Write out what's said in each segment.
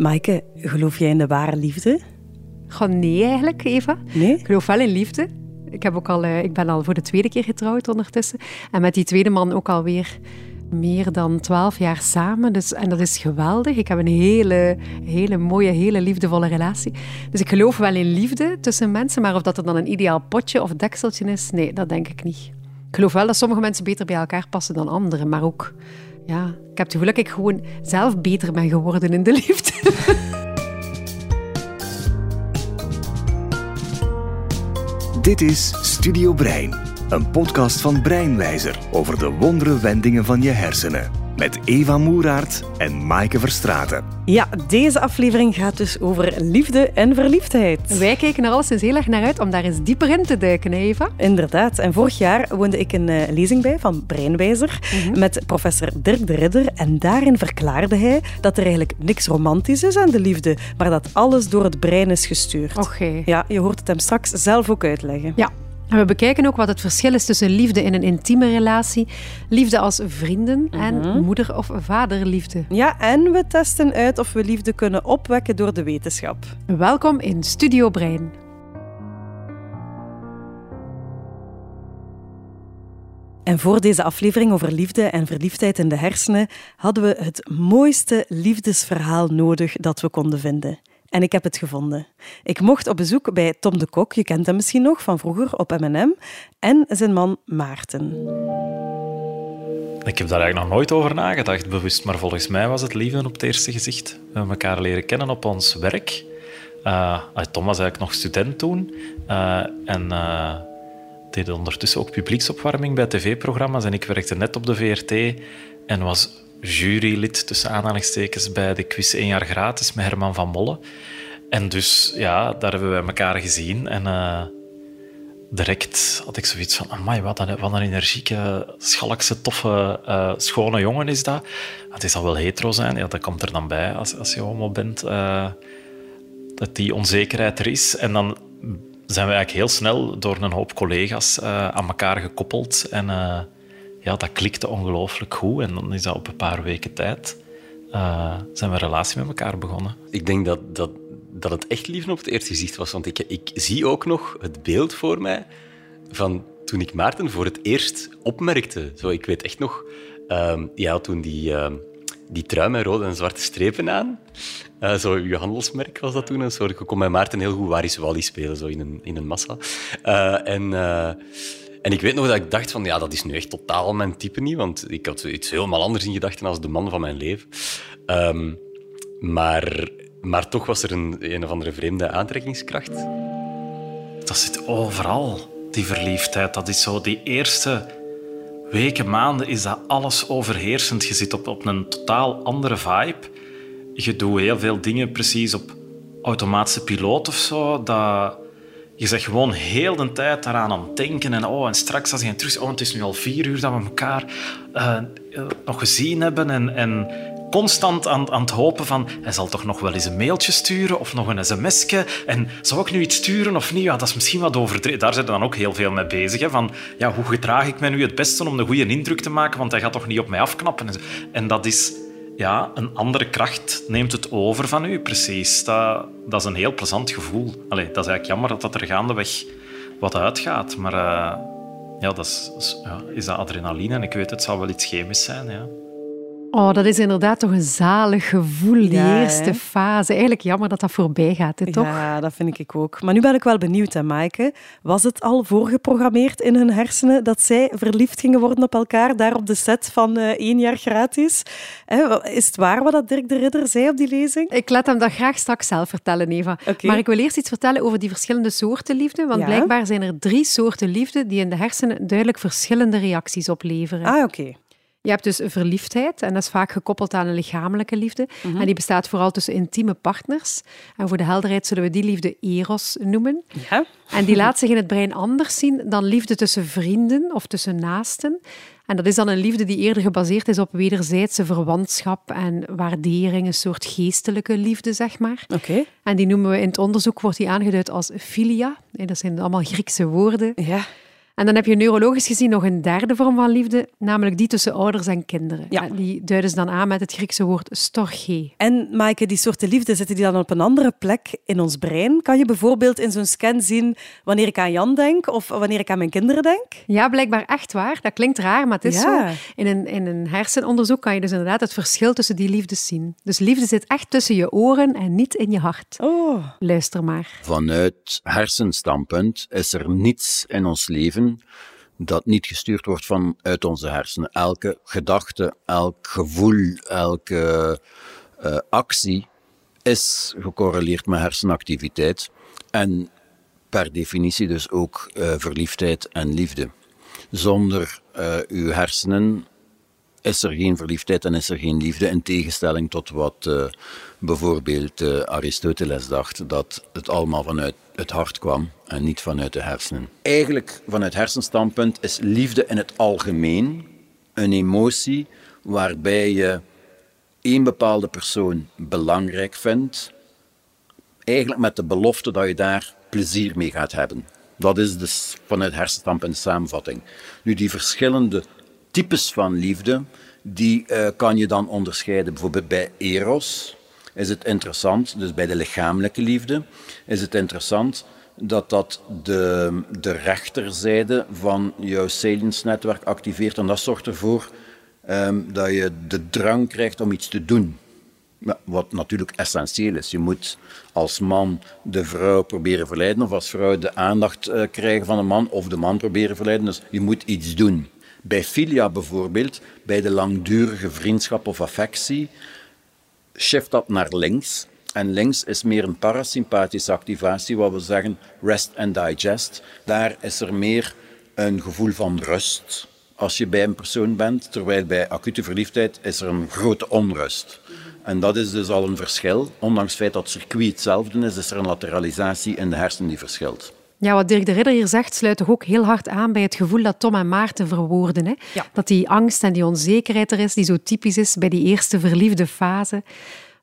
Maaike, geloof jij in de ware liefde? Goh, nee eigenlijk, Eva. Nee? Ik geloof wel in liefde. Ik, heb ook al, eh, ik ben al voor de tweede keer getrouwd ondertussen. En met die tweede man ook alweer meer dan twaalf jaar samen. Dus, en dat is geweldig. Ik heb een hele, hele mooie, hele liefdevolle relatie. Dus ik geloof wel in liefde tussen mensen. Maar of dat er dan een ideaal potje of dekseltje is, nee, dat denk ik niet. Ik geloof wel dat sommige mensen beter bij elkaar passen dan anderen. Maar ook, ja, ik heb het gevoel ik gewoon zelf beter ben geworden in de liefde. Dit is Studio Brein, een podcast van Breinwijzer over de wondere wendingen van je hersenen. Met Eva Moeraert en Maaike Verstraten. Ja, deze aflevering gaat dus over liefde en verliefdheid. Wij kijken er alleszins heel erg naar uit om daar eens dieper in te duiken, Eva. Inderdaad. En vorig jaar woonde ik een uh, lezing bij van Breinwijzer met professor Dirk de Ridder. En daarin verklaarde hij dat er eigenlijk niks romantisch is aan de liefde, maar dat alles door het brein is gestuurd. Oké. Ja, je hoort het hem straks zelf ook uitleggen. Ja. En we bekijken ook wat het verschil is tussen liefde in een intieme relatie, liefde als vrienden en moeder- of vaderliefde. Ja, en we testen uit of we liefde kunnen opwekken door de wetenschap. Welkom in Studio Brein. En voor deze aflevering over liefde en verliefdheid in de hersenen hadden we het mooiste liefdesverhaal nodig dat we konden vinden. En ik heb het gevonden. Ik mocht op bezoek bij Tom de Kok, je kent hem misschien nog van vroeger op M&M, en zijn man Maarten. Ik heb daar eigenlijk nog nooit over nagedacht, bewust. Maar volgens mij was het liefde op het eerste gezicht. We hebben elkaar leren kennen op ons werk. Uh, Tom was eigenlijk nog student toen. Uh, en uh, deed ondertussen ook publieksopwarming bij tv-programma's. En ik werkte net op de VRT en was jurylid tussen aanhalingstekens bij de quiz 1 jaar gratis met Herman van Molle. En dus ja, daar hebben we elkaar gezien. En uh, direct had ik zoiets van: amai, wat een, wat een energieke, schalkse, toffe, uh, schone jongen is dat. Het is al wel hetero zijn, ja, dat komt er dan bij als, als je homo bent. Uh, dat die onzekerheid er is. En dan zijn we eigenlijk heel snel door een hoop collega's aan elkaar gekoppeld. En ja, dat klikte ongelooflijk goed. En dan is dat op een paar weken tijd uh, zijn we een relatie met elkaar begonnen. Ik denk dat, dat, dat het echt liefde op het eerste gezicht was. Want ik, ik zie ook nog het beeld voor mij van toen ik Maarten voor het eerst opmerkte. Zo, ik weet echt nog, ja, toen die, uh, die trui met rode en zwarte strepen aan. Uh, zo, je handelsmerk was dat toen. Zo, ik kon met Maarten heel goed Waar is Wally spelen, zo in een, in een massa. en... En ik weet nog dat ik dacht van, ja, dat is nu echt totaal mijn type niet, want ik had iets helemaal anders in gedachten als de man van mijn leven. Um, maar, maar toch was er een, een of andere vreemde aantrekkingskracht. Dat zit overal, die verliefdheid. Dat is zo die eerste weken, maanden, is dat alles overheersend. Je zit op, op een totaal andere vibe. Je doet heel veel dingen precies op automatische piloot of zo. Dat je zegt gewoon heel de tijd daaraan aan het denken. En, oh, en straks als je terug oh, het is nu al vier uur dat we elkaar uh, nog gezien hebben. En, en constant aan, aan het hopen van, hij zal toch nog wel eens een mailtje sturen of nog een sms'je. En zou ik nu iets sturen of niet? Ja, dat is misschien wat overdreven. Daar zijn dan ook heel veel mee bezig. Hè, van, ja, hoe gedraag ik mij nu het beste om een goede indruk te maken? Want hij gaat toch niet op mij afknappen? En, en dat is ja, een andere kracht neemt het over van u, precies. Dat, dat is een heel plezant gevoel. Allee, dat is eigenlijk jammer dat dat er gaandeweg wat uitgaat. Maar uh, ja, dat is, is, ja, is dat adrenaline. En ik weet, het zal wel iets chemisch zijn, ja. Oh, dat is inderdaad toch een zalig gevoel, die Ja, eerste hè? fase. Eigenlijk jammer dat dat voorbij gaat, hè, toch? Ja, dat vind ik ook. Maar nu ben ik wel benieuwd, hè, Maaike. Was het al voorgeprogrammeerd in hun hersenen dat zij verliefd gingen worden op elkaar, daar op de set van eh, één jaar gratis? Is het waar wat dat Dirk de Ridder zei op die lezing? Ik laat hem dat graag straks zelf vertellen, Eva. Maar ik wil eerst iets vertellen over die verschillende soorten liefde. Want Ja. blijkbaar zijn er drie soorten liefde die in de hersenen duidelijk verschillende reacties opleveren. Ah, oké. Je hebt dus verliefdheid, en dat is vaak gekoppeld aan een lichamelijke liefde. En die bestaat vooral tussen intieme partners. En voor de helderheid zullen we die liefde eros noemen. Ja. En die laat zich in het brein anders zien dan liefde tussen vrienden of tussen naasten. En dat is dan een liefde die eerder gebaseerd is op wederzijdse verwantschap en waardering, een soort geestelijke liefde, zeg maar. Oké. En die noemen we in het onderzoek, wordt die aangeduid als philia. Eh, Dat zijn allemaal Griekse woorden. Ja. En dan heb je neurologisch gezien nog een derde vorm van liefde, namelijk die tussen ouders en kinderen. Ja. Die duiden ze dan aan met het Griekse woord storge. En Maaike, die soorten liefde, zitten die dan op een andere plek in ons brein? Kan je bijvoorbeeld in zo'n scan zien wanneer ik aan Jan denk of wanneer ik aan mijn kinderen denk? Ja, blijkbaar echt waar. Dat klinkt raar, maar het is Ja. zo. In een, in een hersenonderzoek kan je dus inderdaad het verschil tussen die liefdes zien. Dus liefde zit echt tussen je oren en niet in je hart. Oh, Luister maar. Vanuit hersenstandpunt is er niets in ons leven dat niet gestuurd wordt vanuit onze hersenen. Elke gedachte, elk gevoel, elke eh, actie is gecorreleerd met hersenactiviteit. En per definitie dus ook eh, verliefdheid en liefde. Zonder eh, uw hersenen is er geen verliefdheid en is er geen liefde, in tegenstelling tot wat bijvoorbeeld Aristoteles dacht, dat het allemaal vanuit het hart kwam en niet vanuit de hersenen. Eigenlijk, vanuit hersenstandpunt, is liefde in het algemeen een emotie waarbij je één bepaalde persoon belangrijk vindt, eigenlijk met de belofte dat je daar plezier mee gaat hebben. Dat is dus vanuit hersenstandpunt de samenvatting. Nu, die verschillende types van liefde, die eh, kan je dan onderscheiden. Bijvoorbeeld bij eros is het interessant, dus bij de lichamelijke liefde, is het interessant dat dat de, de rechterzijde van jouw salience-netwerk activeert. En dat zorgt ervoor ehm, dat je de drang krijgt om iets te doen. Wat natuurlijk essentieel is. Je moet als man de vrouw proberen verleiden, of als vrouw de aandacht eh, krijgen van een man, of de man proberen verleiden. Dus je moet iets doen. Bij filia bijvoorbeeld, bij de langdurige vriendschap of affectie, shift dat naar links. En links is meer een parasympathische activatie, wat we zeggen rest and digest. Daar is er meer een gevoel van rust als je bij een persoon bent, terwijl bij acute verliefdheid is er een grote onrust. En dat is dus al een verschil. Ondanks het feit dat het circuit hetzelfde is, is er een lateralisatie in de hersenen die verschilt. Ja, wat Dirk de Ridder hier zegt, sluit toch ook heel hard aan bij het gevoel dat Tom en Maarten verwoorden. Hè? Ja. Dat die angst en die onzekerheid er is, die zo typisch is bij die eerste verliefde fase.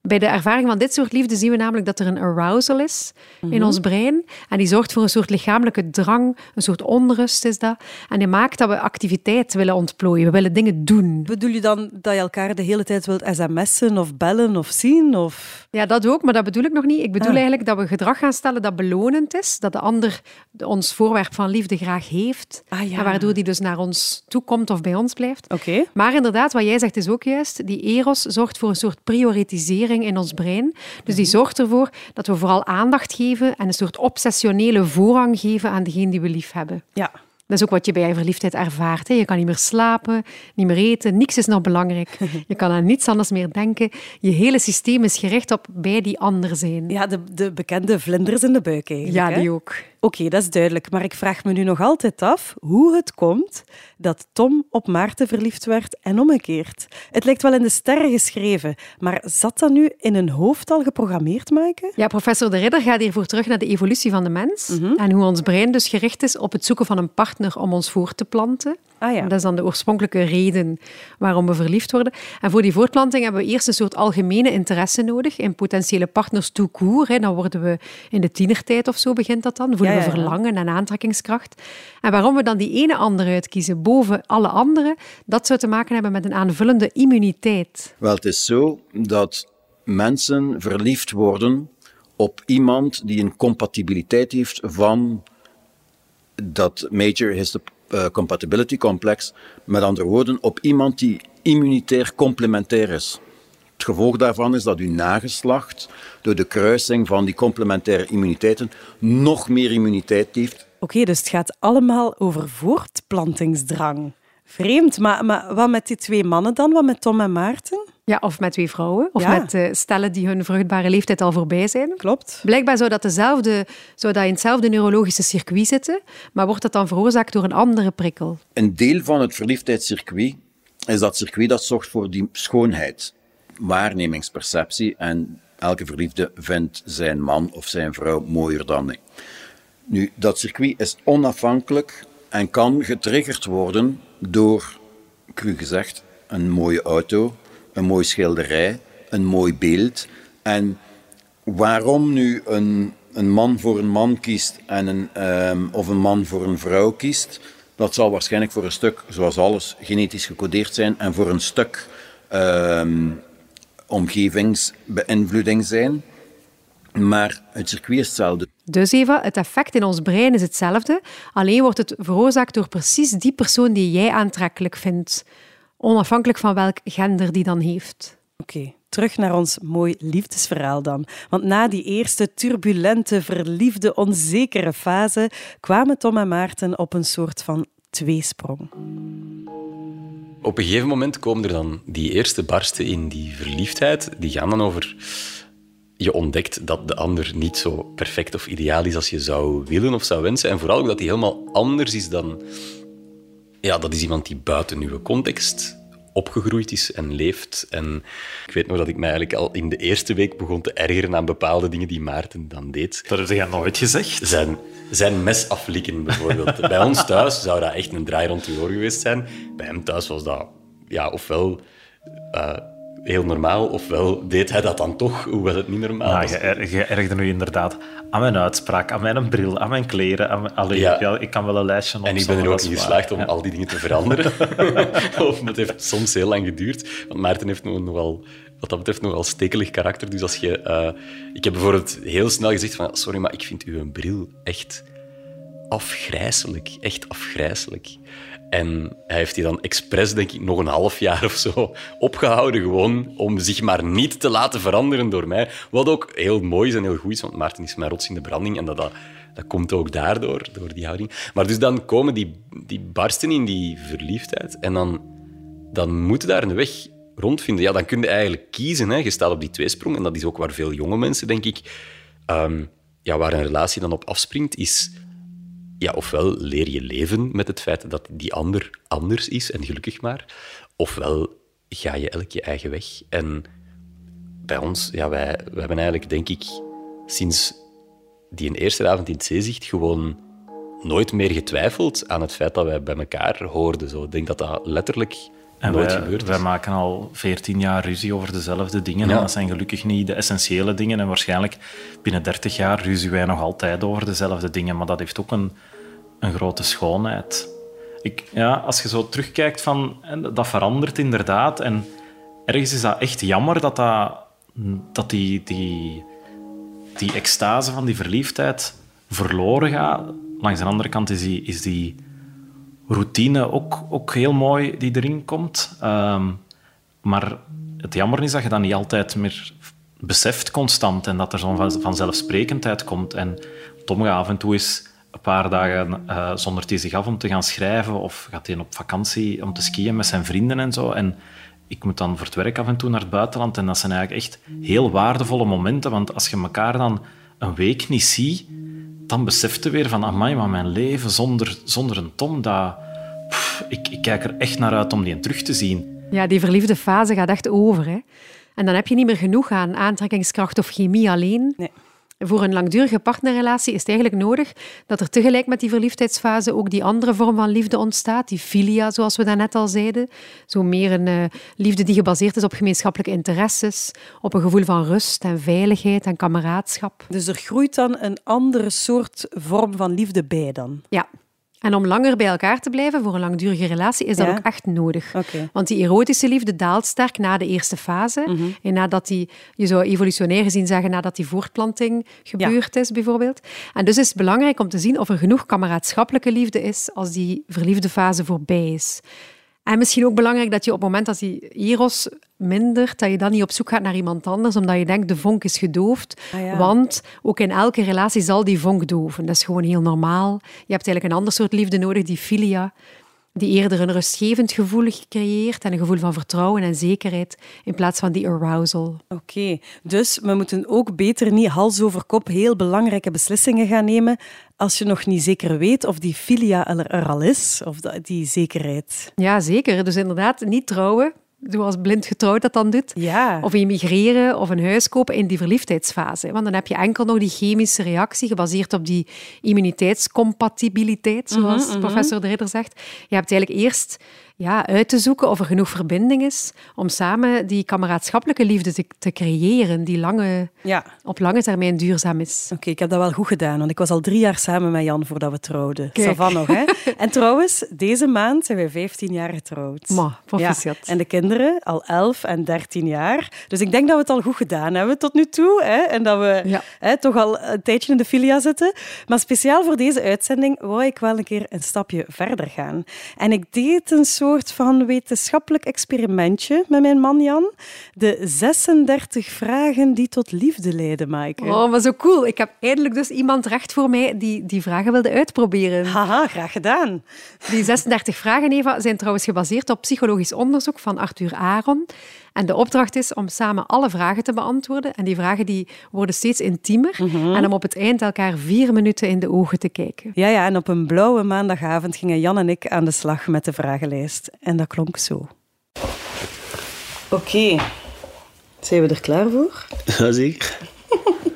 Bij de ervaring van dit soort liefde zien we namelijk dat er een arousal is in ons brein. En die zorgt voor een soort lichamelijke drang, een soort onrust is dat. En die maakt dat we activiteit willen ontplooien, we willen dingen doen. bedoel je dan dat je elkaar de hele tijd wilt sms'en of bellen of zien? Of... Ja, dat ook, maar dat bedoel ik nog niet. Ik bedoel Ah. eigenlijk dat we gedrag gaan stellen dat belonend is, dat de ander ons voorwerp van liefde graag heeft, Ah, ja. en waardoor die dus naar ons toe komt of bij ons blijft. Oké. Maar inderdaad, wat jij zegt is ook juist. Die eros zorgt voor een soort prioritisering in ons brein. Dus die zorgt ervoor dat we vooral aandacht geven en een soort obsessionele voorrang geven aan degene die we lief hebben. Ja. Dat is ook wat je bij je verliefdheid ervaart. Hè. Je kan niet meer slapen, niet meer eten, niks is nog belangrijk. Je kan aan niets anders meer denken. Je hele systeem is gericht op bij die ander zijn. Ja, de, de bekende vlinders in de buik eigenlijk. Ja, hè? die ook. Oké, dat is duidelijk. Maar ik vraag me nu nog altijd af hoe het komt dat Tom op Maarten verliefd werd en omgekeerd. Het lijkt wel in de sterren geschreven, maar zat dat nu in een hoofd al geprogrammeerd, Maaike? Ja, professor De Ridder gaat hiervoor terug naar de evolutie van de mens en hoe ons brein dus gericht is op het zoeken van een partner om ons voor te planten. Ah ja. Dat is dan de oorspronkelijke reden waarom we verliefd worden. En voor die voortplanting hebben we eerst een soort algemene interesse nodig in potentiële partners tout court. Hè. Dan worden we in de tienertijd of zo begint dat dan. Voelen Ja, ja, we verlangen en aantrekkingskracht. En waarom we dan die ene ander uitkiezen boven alle anderen, dat zou te maken hebben met een aanvullende immuniteit. Wel, het is zo dat mensen verliefd worden op iemand die een compatibiliteit heeft van dat Major Histocompatibility Complex. Met andere woorden, op iemand die immunitair complementair is. Het gevolg daarvan is dat uw nageslacht door de kruising van die complementaire immuniteiten nog meer immuniteit heeft. Oké, dus het gaat allemaal over voortplantingsdrang. Vreemd, maar wat met die twee mannen dan? Wat met Tom en Maarten? Ja, of met twee vrouwen, of Ja. met eh, stellen die hun vruchtbare leeftijd al voorbij zijn. Klopt. Blijkbaar zou dat, dezelfde, zou dat in hetzelfde neurologische circuit zitten, maar wordt dat dan veroorzaakt door een andere prikkel? Een deel van het verliefdheidscircuit is dat circuit dat zorgt voor die schoonheid, waarnemingsperceptie. En elke verliefde vindt zijn man of zijn vrouw mooier dan hij. Nu, dat circuit is onafhankelijk en kan getriggerd worden door, cru gezegd, een mooie auto, een mooie schilderij, een mooi beeld. En waarom nu een, een man voor een man kiest en een, ehm, of een man voor een vrouw kiest, Dat zal waarschijnlijk voor een stuk, zoals alles, genetisch gecodeerd zijn en voor een stuk ehm, omgevingsbeïnvloeding zijn. Maar het circuit is hetzelfde. Dus Eva, het effect in ons brein is hetzelfde, alleen wordt het veroorzaakt door precies die persoon die jij aantrekkelijk vindt, onafhankelijk van welk gender die dan heeft. Oké, terug naar ons mooi liefdesverhaal dan. Want na die eerste turbulente, verliefde, onzekere fase kwamen Tom en Maarten op een soort van tweesprong. Op een gegeven moment komen er dan die eerste barsten in die verliefdheid. Die gaan dan over... Je ontdekt dat de ander niet zo perfect of ideaal is als je zou willen of zou wensen. En vooral ook dat hij helemaal anders is dan... Ja, dat is iemand die buiten uw context opgegroeid is en leeft. En ik weet nog dat ik mij eigenlijk al in de eerste week begon te ergeren aan bepaalde dingen die Maarten dan deed. Dat heb je nooit gezegd. Zijn, zijn mes aflikken bijvoorbeeld. Bij ons thuis zou dat echt een draai rond de oor geweest zijn. Bij hem thuis was dat ja, ofwel uh, heel normaal, ofwel deed hij dat dan toch, hoewel het niet normaal nou, was. Je, er, je ergde nu inderdaad aan mijn uitspraak, aan mijn bril, aan mijn kleren. Aan mijn, allee, Ja. ja, ik kan wel een lijstje En ik ben er ook in geslaagd om Ja. al die dingen te veranderen. of dat heeft soms heel lang geduurd. Want Maarten heeft nog- nogal, wat dat betreft, nogal stekelig karakter. Dus als je... eh, ik heb bijvoorbeeld heel snel gezegd van... Sorry, maar ik vind uw bril echt afgrijzelijk. Echt afgrijzelijk. En hij heeft die dan expres, denk ik, nog een half jaar of zo opgehouden. Gewoon om zich maar niet te laten veranderen door mij. Wat ook heel mooi is en heel goed is, want Maarten is mijn rots in de branding. En dat, dat, dat komt ook daardoor, door die houding. Maar dus dan komen die, die barsten in die verliefdheid. En dan, dan moet je daar een weg rondvinden. Ja, dan kun je eigenlijk kiezen. Hè. Je staat op die tweesprong. En dat is ook waar veel jonge mensen, denk ik... ehm, ja, waar een relatie dan op afspringt, is ja, ofwel leer je leven met het feit dat die ander anders is en gelukkig maar, ofwel ga je elk je eigen weg. En bij ons, ja, wij, wij hebben eigenlijk, denk ik, sinds die een eerste avond in het zeezicht gewoon nooit meer getwijfeld aan het feit dat wij bij elkaar hoorden. Zo. Ik denk dat dat letterlijk En nooit wij, gebeurd is. wij maken al 14 jaar ruzie over dezelfde dingen. Ja. En dat zijn gelukkig niet de essentiële dingen. En waarschijnlijk binnen 30 jaar ruzie wij nog altijd over dezelfde dingen. Maar dat heeft ook een, een grote schoonheid. Ik, ja, als je zo terugkijkt, van, dat verandert inderdaad. En ergens is dat echt jammer dat, dat, dat die, die, die extase van die verliefdheid verloren gaat. Langs de andere kant is die, is die routine ook, ook heel mooi die erin komt. Ehm, maar het jammer is dat je dat niet altijd meer beseft constant en dat er zo'n van- vanzelfsprekendheid komt. En Tom gaat af en toe eens een paar dagen eh, zonder hij zich af om te gaan schrijven of gaat hij op vakantie om te skiën met zijn vrienden en zo. En ik moet dan voor het werk af en toe naar het buitenland en dat zijn eigenlijk echt heel waardevolle momenten, want als je elkaar dan een week niet ziet, dan beseft je weer van, amai, maar mijn leven zonder, zonder een Tom, dat, pff, ik, ik kijk er echt naar uit om die terug te zien. Ja, die verliefde fase gaat echt over. Hè? En dan heb je niet meer genoeg aan aantrekkingskracht of chemie alleen. Nee. Voor een langdurige partnerrelatie is het eigenlijk nodig dat er tegelijk met die verliefdheidsfase ook die andere vorm van liefde ontstaat, die filia, zoals we daarnet al zeiden. Zo meer een eh, liefde die gebaseerd is op gemeenschappelijke interesses, op een gevoel van rust en veiligheid en kameraadschap. Dus er groeit dan een andere soort vorm van liefde bij dan. Ja. En om langer bij elkaar te blijven voor een langdurige relatie is dat ook echt nodig. Want die erotische liefde daalt sterk na de eerste fase. En nadat die, je zou evolutionair gezien zeggen, nadat die voortplanting gebeurd is, bijvoorbeeld. En dus is het belangrijk om te zien of er genoeg kameraadschappelijke liefde is als die verliefde fase voorbij is. En misschien ook belangrijk dat je op het moment dat die eros mindert, dat je dan niet op zoek gaat naar iemand anders, omdat je denkt, de vonk is gedoofd. Ah, ja. Want ook in elke relatie zal die vonk doven. Dat is gewoon heel normaal. Je hebt eigenlijk een ander soort liefde nodig, die filia, die eerder een rustgevend gevoel creëert en een gevoel van vertrouwen en zekerheid, in plaats van die arousal. Oké, dus we moeten ook beter niet hals over kop heel belangrijke beslissingen gaan nemen als je nog niet zeker weet of die filia er, al is, of die zekerheid. Ja, zeker. Dus inderdaad, niet trouwen, zoals blind getrouwd dat dan doet. Ja. Of emigreren of een huis kopen in die verliefdheidsfase. Want dan heb je enkel nog die chemische reactie gebaseerd op die immuniteitscompatibiliteit, zoals professor De Ridder zegt. Je hebt eigenlijk eerst ja, uit te zoeken of er genoeg verbinding is om samen die kameraadschappelijke liefde te, te creëren, die lange, Ja, op lange termijn duurzaam is. Oké, ik heb dat wel goed gedaan, want ik was al drie jaar samen met Jan voordat we trouwden. Savan nog, hè? En trouwens, deze maand zijn wij 15 jaar getrouwd. Ma, proficiat. Ja, en de kinderen al 11 en 13 jaar. Dus ik denk dat we het al goed gedaan hebben tot nu toe. Hè? En dat we Ja. hè, toch al een tijdje in de filia zitten. Maar speciaal voor deze uitzending wou ik wel een keer een stapje verder gaan. En ik deed een soort van wetenschappelijk experimentje met mijn man Jan. De 36 vragen die tot liefde leiden, Maaike. Oh, maar zo cool. Ik heb eindelijk dus iemand recht voor mij die die vragen wilde uitproberen. Haha, graag gedaan. Die 36 vragen, Eva, zijn trouwens gebaseerd op psychologisch onderzoek van Arthur Aron. En de opdracht is om samen alle vragen te beantwoorden. En die vragen die worden steeds intiemer. En om op het eind elkaar vier minuten in de ogen te kijken. Ja, ja, en op een blauwe maandagavond gingen Jan en ik aan de slag met de vragenlijst. En dat klonk zo. Oké, zijn we er klaar voor? Ja, zeker.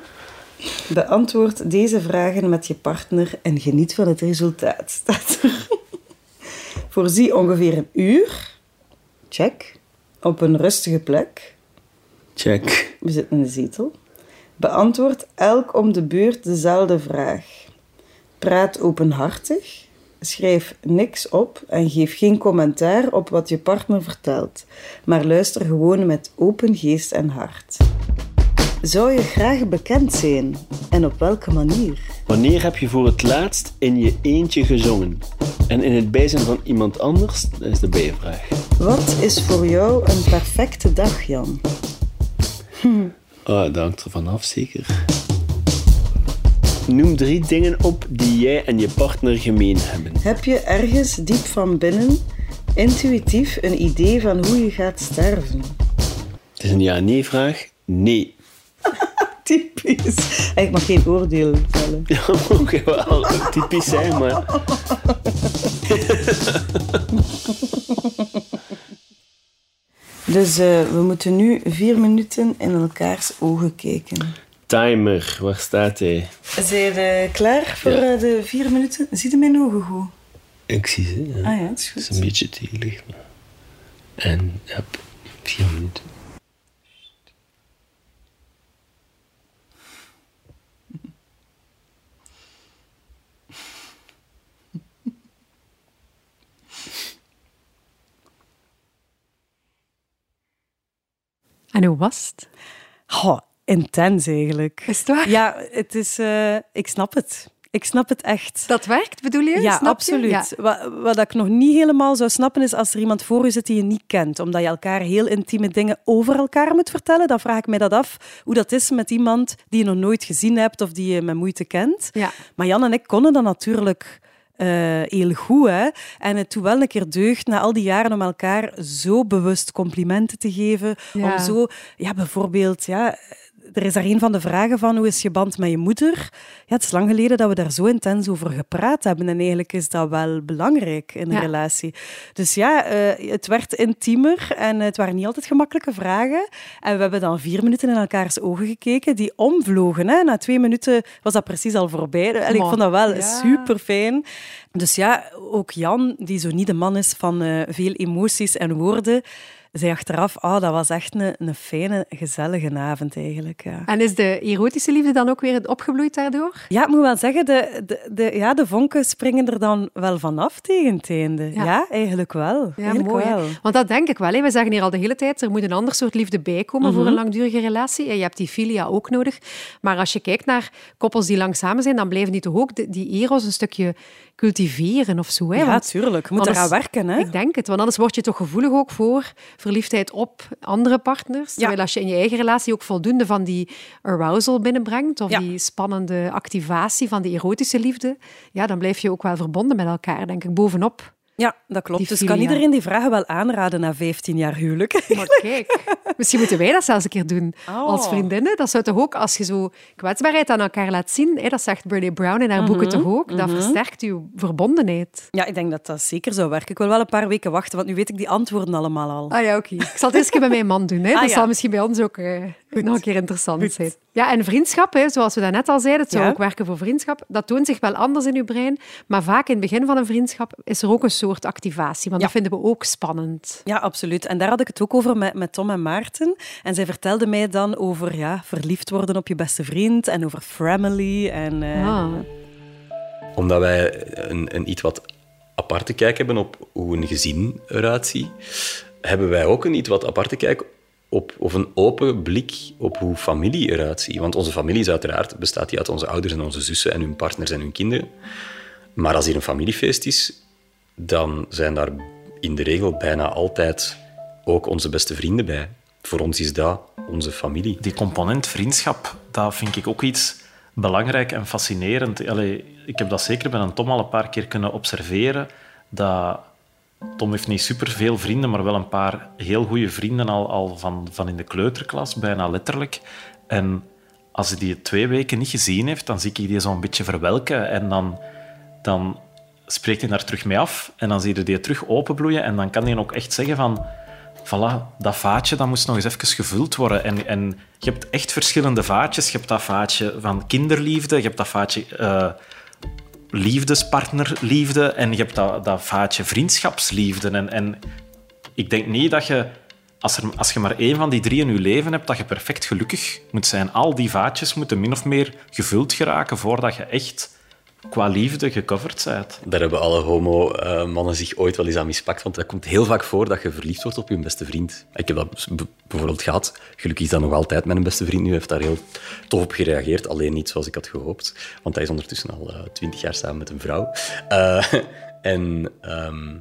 Beantwoord deze vragen met je partner en geniet van het resultaat. Staat er. Voorzie ongeveer een uur. Check. Op een rustige plek. Check. We zitten in de zetel. Beantwoord elk om de beurt dezelfde vraag. Praat openhartig. Schrijf niks op en geef geen commentaar op wat je partner vertelt, maar luister gewoon met open geest en hart. Zou je graag bekend zijn en op welke manier? Wanneer heb je voor het laatst in je eentje gezongen? En in het bijzijn van iemand anders? Dat is de bijvraag. Wat is voor jou een perfecte dag, Jan? Oh, dat hangt er vanaf, zeker. Noem drie dingen op die jij en je partner gemeen hebben. Heb je ergens diep van binnen intuïtief een idee van hoe je gaat sterven? Het is een ja-nee-vraag. Nee. Typisch. Ik mag geen oordeel vellen. Ja, mag wel typisch zijn, maar... Dus eh, we moeten nu vier minuten in elkaars ogen kijken. Timer, waar staat hij? Zijn je klaar voor Ja. eh, de vier minuten? Zie je mijn ogen goed? Ik zie ze. Ja. Ah ja, dat is Het is goed. een beetje tegenlicht. maar- En, ja, vier minuten. En hoe was het? Oh, intens eigenlijk. Is het waar? Ja, het is, eh, ik snap het. Ik snap het echt. Dat werkt, bedoel je? Ja, Snap je? absoluut. Ja. Wat, wat ik nog niet helemaal zou snappen is als er iemand voor je zit die je niet kent, omdat je elkaar heel intieme dingen over elkaar moet vertellen. Dan vraag ik mij dat af, hoe dat is met iemand die je nog nooit gezien hebt of die je met moeite kent. Ja. Maar Jan en ik konden dat natuurlijk heel goed. Hè? En het doet wel een keer deugd na al die jaren om elkaar zo bewust complimenten te geven. Ja. Om zo, ja, bijvoorbeeld, ja, er is daar een van de vragen van hoe is je band met je moeder? Ja, het is lang geleden dat we daar zo intens over gepraat hebben. En eigenlijk is dat wel belangrijk in een Ja. relatie. Dus ja, eh, het werd intiemer en het waren niet altijd gemakkelijke vragen. En we hebben dan vier minuten in elkaars ogen gekeken, die omvlogen. Hè? Na twee minuten was dat precies al voorbij. En ik vond dat wel ja. super fijn. Dus ja, ook Jan, die zo niet de man is van eh, veel emoties en woorden, zei achteraf, ah, dat was echt een, een fijne, gezellige avond eigenlijk. Ja. En is de erotische liefde dan ook weer opgebloeid daardoor? Ja, ik moet wel zeggen, de, de, de, ja, de vonken springen er dan wel vanaf tegen het einde. Ja, Ja. eigenlijk wel. Ja, eigenlijk mooi. wel. Want dat denk ik wel. Hè. We zeggen hier al de hele tijd, er moet een ander soort liefde bij komen Mhm. voor een langdurige relatie. En je hebt die filia ook nodig. Maar als je kijkt naar koppels die lang samen zijn, dan blijven die toch ook die eros een stukje cultiveren of zo. Hè? Ja, Want tuurlijk. Je moet anders- eraan werken. Hè? Ik denk het, want anders word je toch gevoelig ook voor verliefdheid op andere partners. Terwijl als je in je eigen relatie ook voldoende van die arousal binnenbrengt, of Ja. die spannende activatie van die erotische liefde, ja, dan blijf je ook wel verbonden met elkaar, denk ik, bovenop. Ja, dat klopt. Die Dus kan iedereen die vragen wel aanraden na 15 jaar huwelijk. Maar kijk, misschien moeten wij dat zelfs een keer doen Oh. als vriendinnen. Dat zou toch ook, als je zo kwetsbaarheid aan elkaar laat zien, hè, dat zegt Brené Brown in haar boeken toch ook, dat versterkt je verbondenheid. Ja, ik denk dat dat zeker zou werken. Ik wil wel een paar weken wachten, want nu weet ik die antwoorden allemaal al. Ah ja, oké. Ik zal het eens een keer bij mijn man doen. Hè. Dat Ah, ja. zal misschien bij ons ook eh, nog een keer interessant zijn. Ja, en vriendschap, hè, zoals we daarnet al zeiden, het zou Ja. ook werken voor vriendschap. Dat toont zich wel anders in uw brein. Maar vaak in het begin van een vriendschap is er ook een soort activatie. Want Ja. dat vinden we ook spannend. Ja, absoluut. En daar had ik het ook over met, met Tom en Maarten. En zij vertelden mij dan over ja, verliefd worden op je beste vriend en over family. En, eh, Ah. Omdat wij een, een iets wat aparte kijk hebben op hoe een gezin eruit ziet, hebben wij ook een iets wat aparte kijk op, of een open blik op hoe familie eruit ziet. Want onze familie is uiteraard, bestaat die uit onze ouders en onze zussen en hun partners en hun kinderen. Maar als hier een familiefeest is, dan zijn daar in de regel bijna altijd ook onze beste vrienden bij. Voor ons is dat onze familie. Die component vriendschap, dat vind ik ook iets belangrijk en fascinerend. Ik heb dat zeker bij een Tom al een paar keer kunnen observeren. Dat Tom heeft niet superveel vrienden, maar wel een paar heel goede vrienden al, al van, van in de kleuterklas, bijna letterlijk. En als hij die twee weken niet gezien heeft, dan zie ik die zo'n beetje verwelken. En dan, dan spreekt hij daar terug mee af. En dan zie je die terug openbloeien. En dan kan hij ook echt zeggen van... Voilà, dat vaatje dat moest nog eens even gevuld worden. En, en je hebt echt verschillende vaatjes. Je hebt dat vaatje van kinderliefde, je hebt dat vaatje eh, liefdespartnerliefde en je hebt dat, dat vaatje vriendschapsliefde. En, en ik denk niet dat je, als, er, als je maar één van die drie in je leven hebt, dat je perfect gelukkig moet zijn. Al die vaatjes moeten min of meer gevuld geraken voordat je echt qua liefde gecoverd bent. Daar hebben alle homo-mannen zich ooit wel eens aan mispakt. Want dat komt heel vaak voor dat je verliefd wordt op je beste vriend. Ik heb dat bijvoorbeeld gehad. Gelukkig is dat nog altijd mijn beste vriend. Nu heeft daar heel tof op gereageerd. Alleen niet zoals ik had gehoopt. Want hij is ondertussen al twintig jaar samen met een vrouw. Eh, en ehm,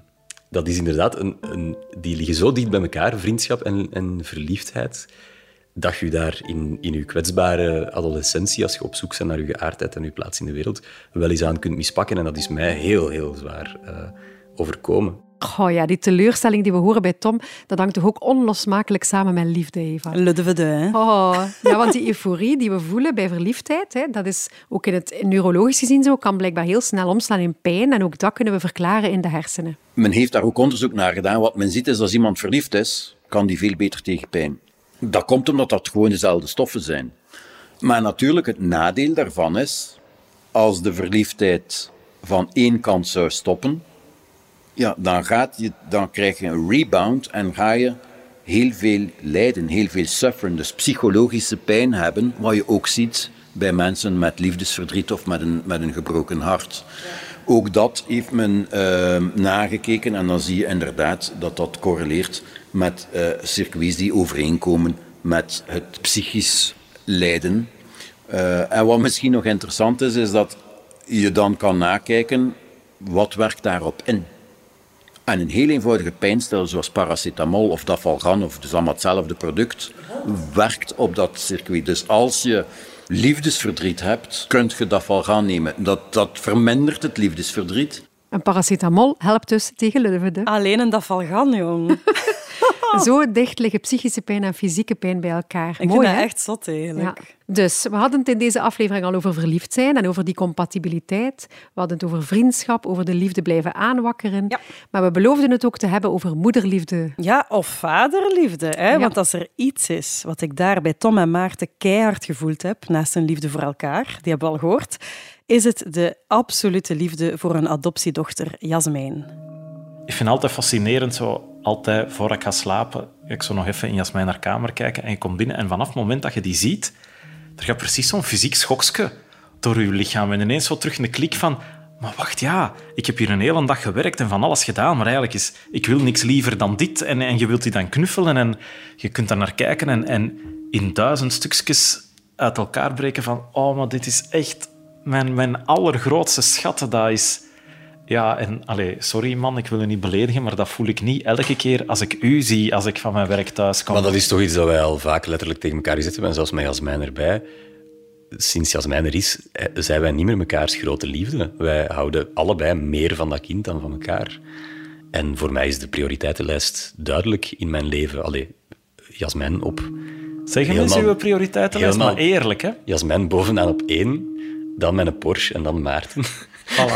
dat is inderdaad... Een, een, die liggen zo dicht bij elkaar, vriendschap en, en verliefdheid dat je daar in, in je kwetsbare adolescentie, als je op zoek bent naar je geaardheid en je plaats in de wereld, wel eens aan kunt mispakken. En dat is mij heel, heel zwaar eh, overkomen. Oh ja, die teleurstelling die we horen bij Tom, dat hangt toch ook onlosmakelijk samen met liefde, Eva. Ludde hè? Oh, ja, want die euforie die we voelen bij verliefdheid, hè, dat is ook in het neurologisch gezien zo, kan blijkbaar heel snel omslaan in pijn. En ook dat kunnen we verklaren in de hersenen. Men heeft daar ook onderzoek naar gedaan. Wat men ziet is als iemand verliefd is, kan die veel beter tegen pijn. Dat komt omdat dat gewoon dezelfde stoffen zijn. Maar natuurlijk, het nadeel daarvan is, als de verliefdheid van één kant zou stoppen, ja, dan, gaat je, dan krijg je een rebound en ga je heel veel lijden, heel veel sufferen, dus psychologische pijn hebben, wat je ook ziet bij mensen met liefdesverdriet of met een, met een gebroken hart. Ook dat heeft men uh, nagekeken en dan zie je inderdaad dat dat correleert met uh, circuits die overeenkomen met het psychisch lijden. Uh, en wat misschien nog interessant is, is dat je dan kan nakijken wat werkt daarop in. En een heel eenvoudige pijnstiller zoals paracetamol of dafalgan, of dus allemaal hetzelfde product, werkt op dat circuit. Dus als je liefdesverdriet hebt, kunt je dafalgan nemen. Dat, dat vermindert het liefdesverdriet. En paracetamol helpt dus tegen lulven. Alleen een dafalgan, jong. Zo dicht liggen psychische pijn en fysieke pijn bij elkaar. Ik Mooi, vind dat hè? echt zot, eigenlijk. Ja. Dus we hadden het in deze aflevering al over verliefd zijn en over die compatibiliteit. We hadden het over vriendschap, over de liefde blijven aanwakkeren. Ja. Maar we beloofden het ook te hebben over moederliefde. Ja, of vaderliefde. Hè? Ja. Want als er iets is wat ik daar bij Tom en Maarten keihard gevoeld heb, naast een liefde voor elkaar, die hebben we al gehoord, is het de absolute liefde voor een adoptiedochter, Jasmijn. Ik vind het altijd fascinerend, zo altijd voor ik ga slapen, ik zo nog even in Jasmijn haar kamer kijken en je komt binnen en vanaf het moment dat je die ziet, er gaat precies zo'n fysiek schokje door je lichaam en ineens zo terug een klik van maar wacht, ja, ik heb hier een hele dag gewerkt en van alles gedaan, maar eigenlijk is, ik wil niks liever dan dit. En, en je wilt die dan knuffelen en je kunt daar naar kijken en, en in duizend stukjes uit elkaar breken van oh, maar dit is echt mijn, mijn allergrootste schat. Dat is... Ja, en allee, sorry man, ik wil je niet beledigen, maar dat voel ik niet elke keer als ik u zie, als ik van mijn werk thuis kom. Maar dat is toch iets dat wij al vaak letterlijk tegen elkaar gezet hebben, en zelfs met Jasmijn erbij. Sinds Jasmijn er is, eh, zijn wij niet meer mekaars grote liefde. Wij houden allebei meer van dat kind dan van elkaar. En voor mij is de prioriteitenlijst duidelijk in mijn leven. Allee, Jasmijn op... Zeg eens uw prioriteitenlijst, maar helemaal- eerlijk, hè. Jasmijn bovenaan op één, dan mijn Porsche en dan Maarten. Voilà.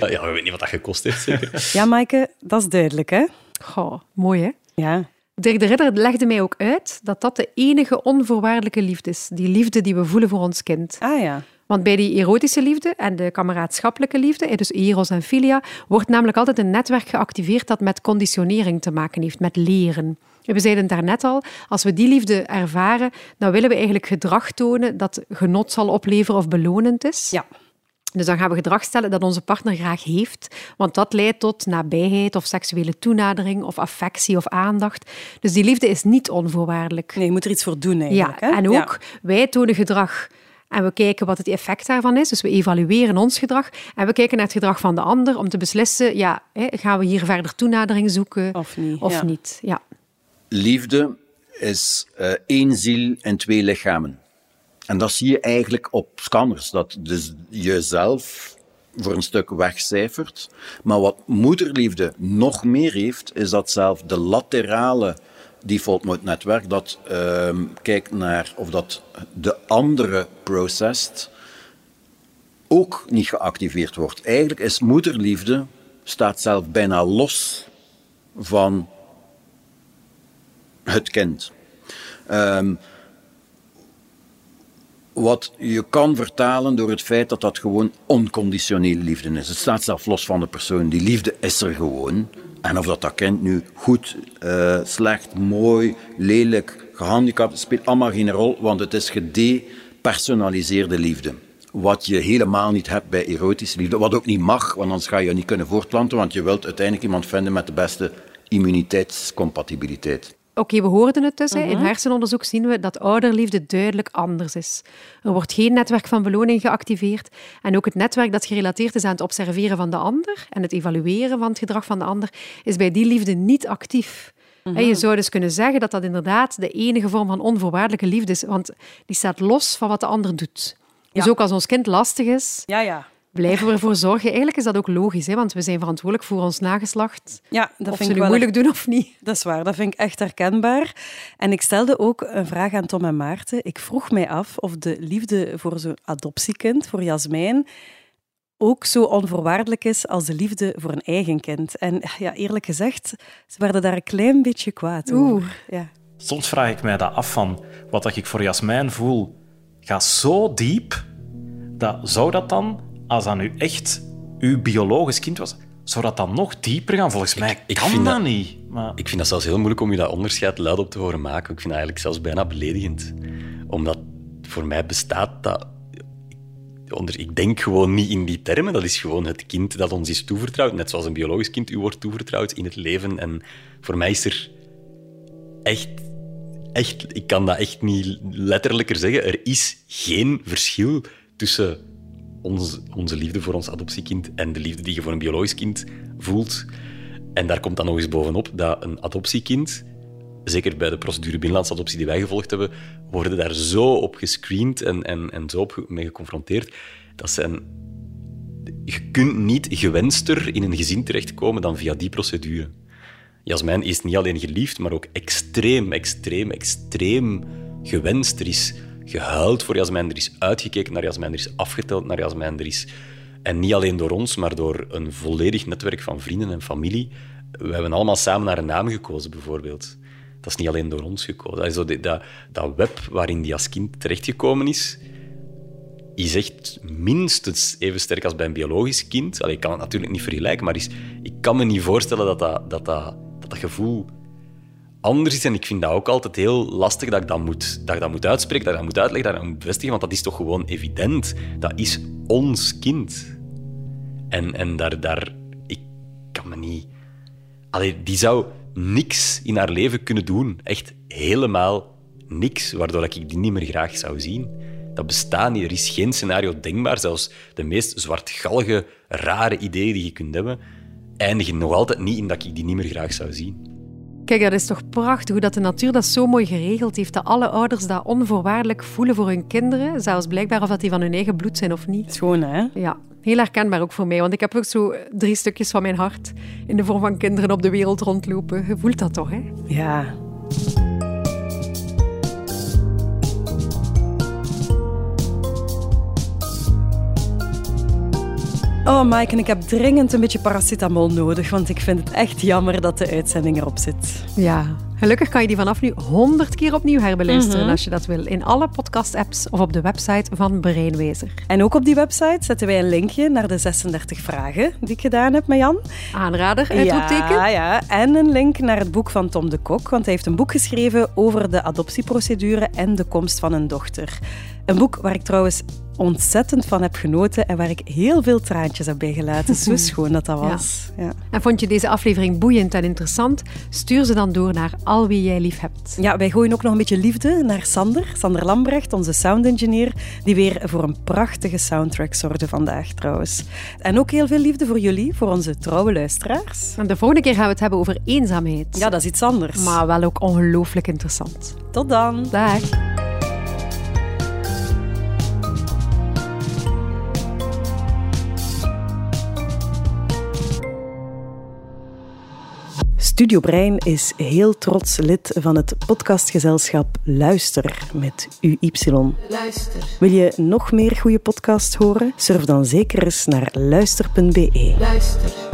ja, we weten niet wat dat gekost heeft, zeker. Ja, Maaike, dat is duidelijk, hè? Goh, mooi hè? Ja. Dirk de Ridder legde mij ook uit dat dat de enige onvoorwaardelijke liefde is. Die liefde die we voelen voor ons kind. Ah ja. Want bij die erotische liefde en de kameraadschappelijke liefde, dus eros en filia, wordt namelijk altijd een netwerk geactiveerd dat met conditionering te maken heeft, met leren. We zeiden het daarnet al, als we die liefde ervaren, dan willen we eigenlijk gedrag tonen dat genot zal opleveren of belonend is. Ja. Dus dan gaan we gedrag stellen dat onze partner graag heeft, want dat leidt tot nabijheid of seksuele toenadering of affectie of aandacht. Dus die liefde is niet onvoorwaardelijk. Nee, je moet er iets voor doen eigenlijk. Ja, hè? en ook wij tonen gedrag en we kijken wat het effect daarvan is. Dus we evalueren ons gedrag en we kijken naar het gedrag van de ander om te beslissen, ja, gaan we hier verder toenadering zoeken Of niet, Of ja. niet. Ja. Liefde is eh, één ziel en twee lichamen. En dat zie je eigenlijk op scanners, dat dus jezelf voor een stuk wegcijfert. Maar wat moederliefde nog meer heeft, is dat zelf de laterale default mode netwerk, dat ehm, kijkt naar of dat de andere processed, ook niet geactiveerd wordt. Eigenlijk is moederliefde, staat zelf bijna los van het kind. Ehm, wat je kan vertalen door het feit dat dat gewoon onconditionele liefde is. Het staat zelf los van de persoon. Die liefde is er gewoon. En of dat, dat kind nu goed, eh, slecht, mooi, lelijk, gehandicapt, speelt allemaal geen rol, want het is gedepersonaliseerde liefde. Wat je helemaal niet hebt bij erotische liefde. Wat ook niet mag, want anders ga je je niet kunnen voortplanten, want je wilt uiteindelijk iemand vinden met de beste immuniteitscompatibiliteit. Oké, we hoorden het dus. In hersenonderzoek zien we dat ouderliefde duidelijk anders is. Er wordt geen netwerk van beloning geactiveerd. En ook het netwerk dat gerelateerd is aan het observeren van de ander en het evalueren van het gedrag van de ander, is bij die liefde niet actief. En je zou dus kunnen zeggen dat dat inderdaad de enige vorm van onvoorwaardelijke liefde is, want die staat los van wat de ander doet. Dus Ja. ook als ons kind lastig is, Ja, ja. Blijven we ervoor zorgen. Eigenlijk is dat ook logisch, hè? want we zijn verantwoordelijk voor ons nageslacht. Ja, dat of vind ze ik nu wel moeilijk doen of niet. Dat is waar, dat vind ik echt herkenbaar. En ik stelde ook een vraag aan Tom en Maarten. Ik vroeg mij af of de liefde voor zo'n adoptiekind, voor Jasmijn, ook zo onvoorwaardelijk is als de liefde voor een eigen kind. En ja, eerlijk gezegd, ze werden daar een klein beetje kwaad over. Oeh. Ja. Soms vraag ik mij dat af van wat dat ik voor Jasmijn voel, gaat zo diep dat zou dat dan, als dat nu echt uw biologisch kind was, zou dat dan nog dieper gaan? Volgens mij ik kan vind dat, dat- niet. Maar Ik vind dat zelfs heel moeilijk om je dat onderscheid luid op te horen maken. Ik vind dat eigenlijk zelfs bijna beledigend. Omdat voor mij bestaat dat... Onder, ik denk gewoon niet in die termen. Dat is gewoon het kind dat ons is toevertrouwd. Net zoals een biologisch kind u wordt toevertrouwd in het leven. En voor mij is er echt... echt ik kan dat echt niet letterlijker zeggen. Er is geen verschil tussen onze, onze liefde voor ons adoptiekind en de liefde die je voor een biologisch kind voelt. En daar komt dan nog eens bovenop dat een adoptiekind, zeker bij de procedure binnenlandse adoptie die wij gevolgd hebben, worden daar zo op gescreend en, en, en zo op mee geconfronteerd. Dat zijn... Je kunt niet gewenster in een gezin terechtkomen dan via die procedure. Jasmijn is niet alleen geliefd, maar ook extreem, extreem, extreem gewenst. Er is gehuild voor Jasmijn, er is uitgekeken naar Jasmijn, er is afgeteld naar Jasmijn. Er is, en niet alleen door ons, maar door een volledig netwerk van vrienden en familie. We hebben allemaal samen naar een naam gekozen, bijvoorbeeld. Dat is niet alleen door ons gekozen. Dat, dat, web waarin die als kind terechtgekomen is, is echt minstens even sterk als bij een biologisch kind. Allee, ik kan het natuurlijk niet vergelijken, maar is, ik kan me niet voorstellen dat, dat, dat, dat, dat gevoel anders is. En ik vind dat ook altijd heel lastig dat ik dat moet, dat ik dat moet uitspreken, dat ik dat moet uitleggen, dat ik dat moet bevestigen, want dat is toch gewoon evident. Dat is ons kind. En, en daar, daar... Ik kan me niet... Allee, die zou niks in haar leven kunnen doen. Echt helemaal niks, waardoor ik die niet meer graag zou zien. Dat bestaat niet. Er is geen scenario denkbaar. Zelfs de meest zwartgallige, rare ideeën die je kunt hebben, eindigen nog altijd niet in dat ik die niet meer graag zou zien. Kijk, dat is toch prachtig hoe dat de natuur dat zo mooi geregeld heeft, dat alle ouders dat onvoorwaardelijk voelen voor hun kinderen, zelfs blijkbaar of dat die van hun eigen bloed zijn of niet. Schoon, hè? Ja, heel herkenbaar ook voor mij, want ik heb ook zo drie stukjes van mijn hart in de vorm van kinderen op de wereld rondlopen. Je voelt dat toch, hè? Ja. Oh, Mike, en ik heb dringend een beetje paracetamol nodig, want ik vind het echt jammer dat de uitzending erop zit. Ja, Gelukkig kan je die vanaf nu honderd keer opnieuw herbeluisteren als je dat wil. In alle podcast-apps of op de website van Breinwezer. En ook op die website zetten wij een linkje naar de 36 vragen die ik gedaan heb met Jan. Aanrader, uitroepteken. Ja, ja. En een link naar het boek van Tom de Kok, want hij heeft een boek geschreven over de adoptieprocedure en de komst van een dochter. Een boek waar ik trouwens ontzettend van heb genoten en waar ik heel veel traantjes heb bij gelaten. Zo schoon dat dat was. Ja. En vond je deze aflevering boeiend en interessant? Stuur ze dan door naar al wie jij lief hebt. Ja, wij gooien ook nog een beetje liefde naar Sander, Sander Lambrecht, onze sound engineer, die weer voor een prachtige soundtrack zorgde vandaag trouwens. En ook heel veel liefde voor jullie, voor onze trouwe luisteraars. En de volgende keer gaan we het hebben over eenzaamheid. Ja, dat is iets anders. Maar wel ook ongelooflijk interessant. Tot dan. Dag. Studio Brein is heel trots lid van het podcastgezelschap Luister met UY. Luister. Wil je nog meer goede podcasts horen? Surf dan zeker eens naar luister.be. Luister.